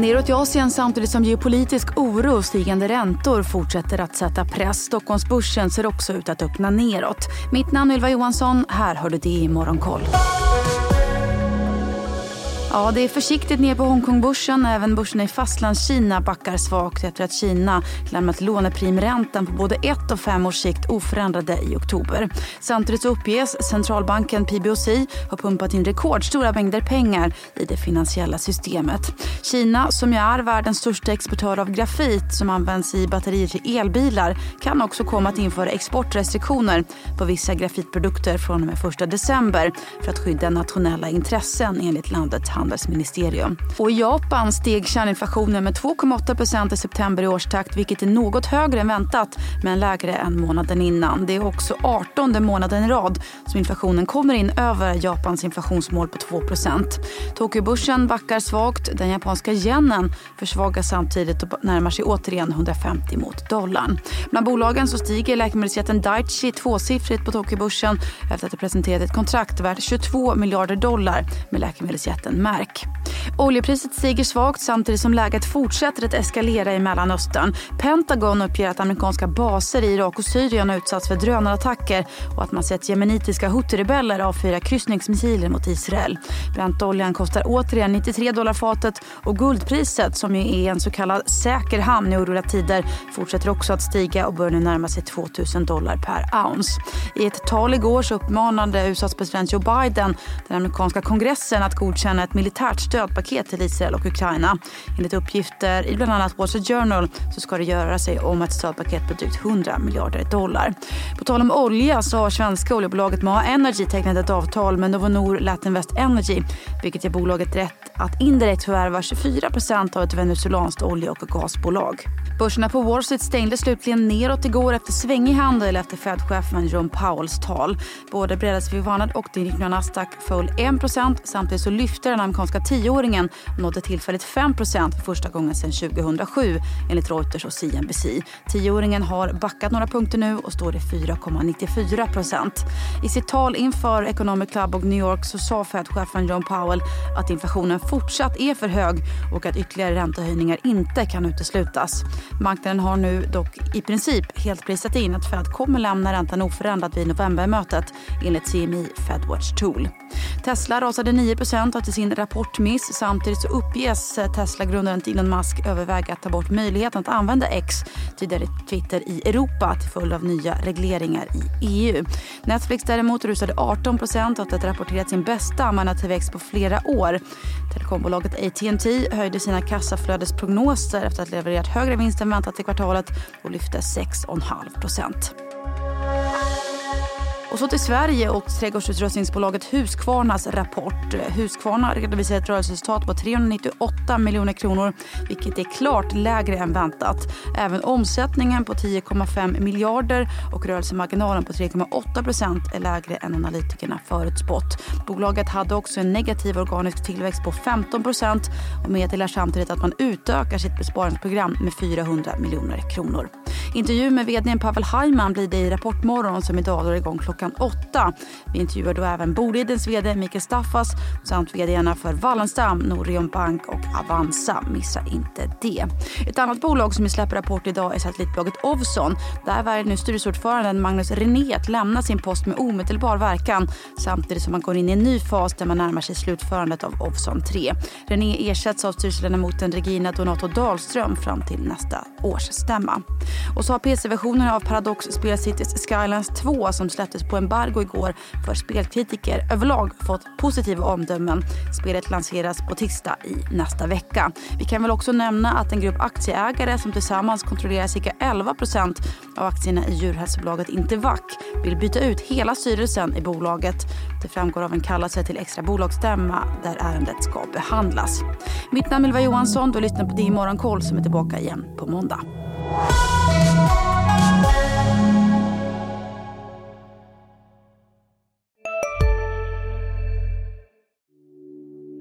Neråt i Asien samtidigt som geopolitisk oro och stigande räntor fortsätter att sätta press. Stockholmsbörsen ser också ut att öppna neråt. Mitt namn är Ylva Johansson. Här hör du det i Morgonkoll. Ja, det är försiktigt ner på Hongkongbörsen. Även börsen i Fastlandskina backar svagt efter att Kina lämnat låneprimräntan på både ett och fem års sikt oförändrade i oktober. Samtidigt uppges centralbanken PBOC ha pumpat in rekordstora mängder pengar i det finansiella systemet. Kina, som ju är världens största exportör av grafit som används i batterier till elbilar kan också komma att införa exportrestriktioner på vissa grafitprodukter från och med 1 december för att skydda nationella intressen enligt landets handelsministerium. Och I Japan steg kärninflationen med 2,8% i september i årstakt vilket är något högre än väntat men lägre än månaden innan. Det är också 18 månaden i rad som inflationen kommer in över Japans inflationsmål på 2% Tokyobörsen backar svagt. Den japanska yenen försvagas samtidigt och närmar sig återigen 150 mot dollarn. Bland bolagen så stiger läkemedelsjätten Daiichi tvåsiffrigt på Tokyobörsen efter att ha presenterat ett kontrakt värt 22 miljarder dollar med läkemedelsjätten mark. Oljepriset stiger svagt samtidigt som läget fortsätter att eskalera i Mellanöstern. Pentagon uppger att amerikanska baser i Irak och Syrien har utsatts för drönarattacker och att man sett jemenitiska huthirebeller avfyra kryssningsmissiler mot Israel. Brentoljan kostar återigen 93 dollar fatet och guldpriset, som ju är en så kallad säker hamn i oroliga tider, fortsätter också att stiga och börjar nu närma sig 2000 dollar per ounce. I ett tal igår så uppmanade USAs president Joe Biden den amerikanska kongressen att godkänna ett militärt stödpaket till Israel och Ukraina. Enligt uppgifter i bland annat Wall Street Journal så ska det göra sig om ett stödpaket på drygt 100 miljarder dollar. På tal om olja så har svenska oljebolaget Maha Energy tecknat ett avtal med Novonor Latin West Energy vilket ger bolaget rätt att indirekt förvärva 24% av ett venezuelanskt olje och gasbolag. Börserna på Wall Street stängde slutligen neråt igår efter svängig handel efter Fed-chefen Jerome Powells tal. Både Bredasvig Vanad och det Nasdaq föll 1% samtidigt så lyfte den amerikanska tioåringen nådde tillfälligt 5% för första gången sedan 2007 enligt Reuters och CNBC. Tioåringen har backat några punkter nu och står i 4,94% I sitt tal inför Economic Club och New York så sa Fed-chefen John Powell att inflationen fortsatt är för hög och att ytterligare räntehöjningar inte kan uteslutas. Marknaden har nu dock i princip helt prisat in att Fed kommer lämna räntan oförändrad vid novembermötet enligt CMI Fedwatch Tool. Tesla rasade 9% efter sin rapportmiss. Samtidigt så uppges eh, Tesla-grundaren Elon Musk överväga att ta bort möjligheten att använda X, tidigare Twitter, i Europa till följd av nya regleringar i EU. Netflix däremot rusade 18 efter att ha rapporterat sin bästa användartillväxt på flera år. Telekombolaget AT&T höjde sina kassaflödesprognoser efter att ha levererat högre vinst än väntat i kvartalet och lyfte 6,5 och så till Sverige och trädgårdsutrustningsbolaget Husqvarnas rapport. Husqvarna redovisar ett rörelseresultat på 398 miljoner kronor vilket är klart lägre än väntat. Även omsättningen på 10,5 miljarder och rörelsemarginalen på 3,8 procent är lägre än analytikerna förutspått. Bolaget hade också en negativ organisk tillväxt på 15 procent och meddelar samtidigt att man utökar sitt besparingsprogram med 400 miljoner kronor. Intervju med vd Pavel Hajman blir det i Rapportmorgon som idag drar igång klockan åtta. Vi intervjuar då även Bolidens vd Mikael Staffas samt vdarna för Wallenstam, Norion Bank och Avanza. Missa inte det. Ett annat bolag som släpper rapport idag är satellitbolaget Ovzon. Där väljer nu styrelseordföranden Magnus René att lämna sin post med omedelbar verkan samtidigt som man går in i en ny fas där man närmar sig slutförandet av Ovzon 3. René ersätts av styrelseledamoten Regina Donato Dahlström fram till nästa årsstämma. Och så har PC-versionen av Paradox Spel Cities Skylines 2 som släpptes på embargo igår för spelkritiker överlag fått positiva omdömen. Spelet lanseras på tisdag i nästa vecka. Vi kan väl också nämna att en grupp aktieägare som tillsammans kontrollerar cirka 11% av aktierna i djurhälsobolaget Intervac vill byta ut hela styrelsen i bolaget. Det framgår av en kallelse till extra bolagsstämma där ärendet ska behandlas. Mitt namn är Ylva Johansson. Du lyssnar på Din Morgonkoll som är tillbaka igen på måndag.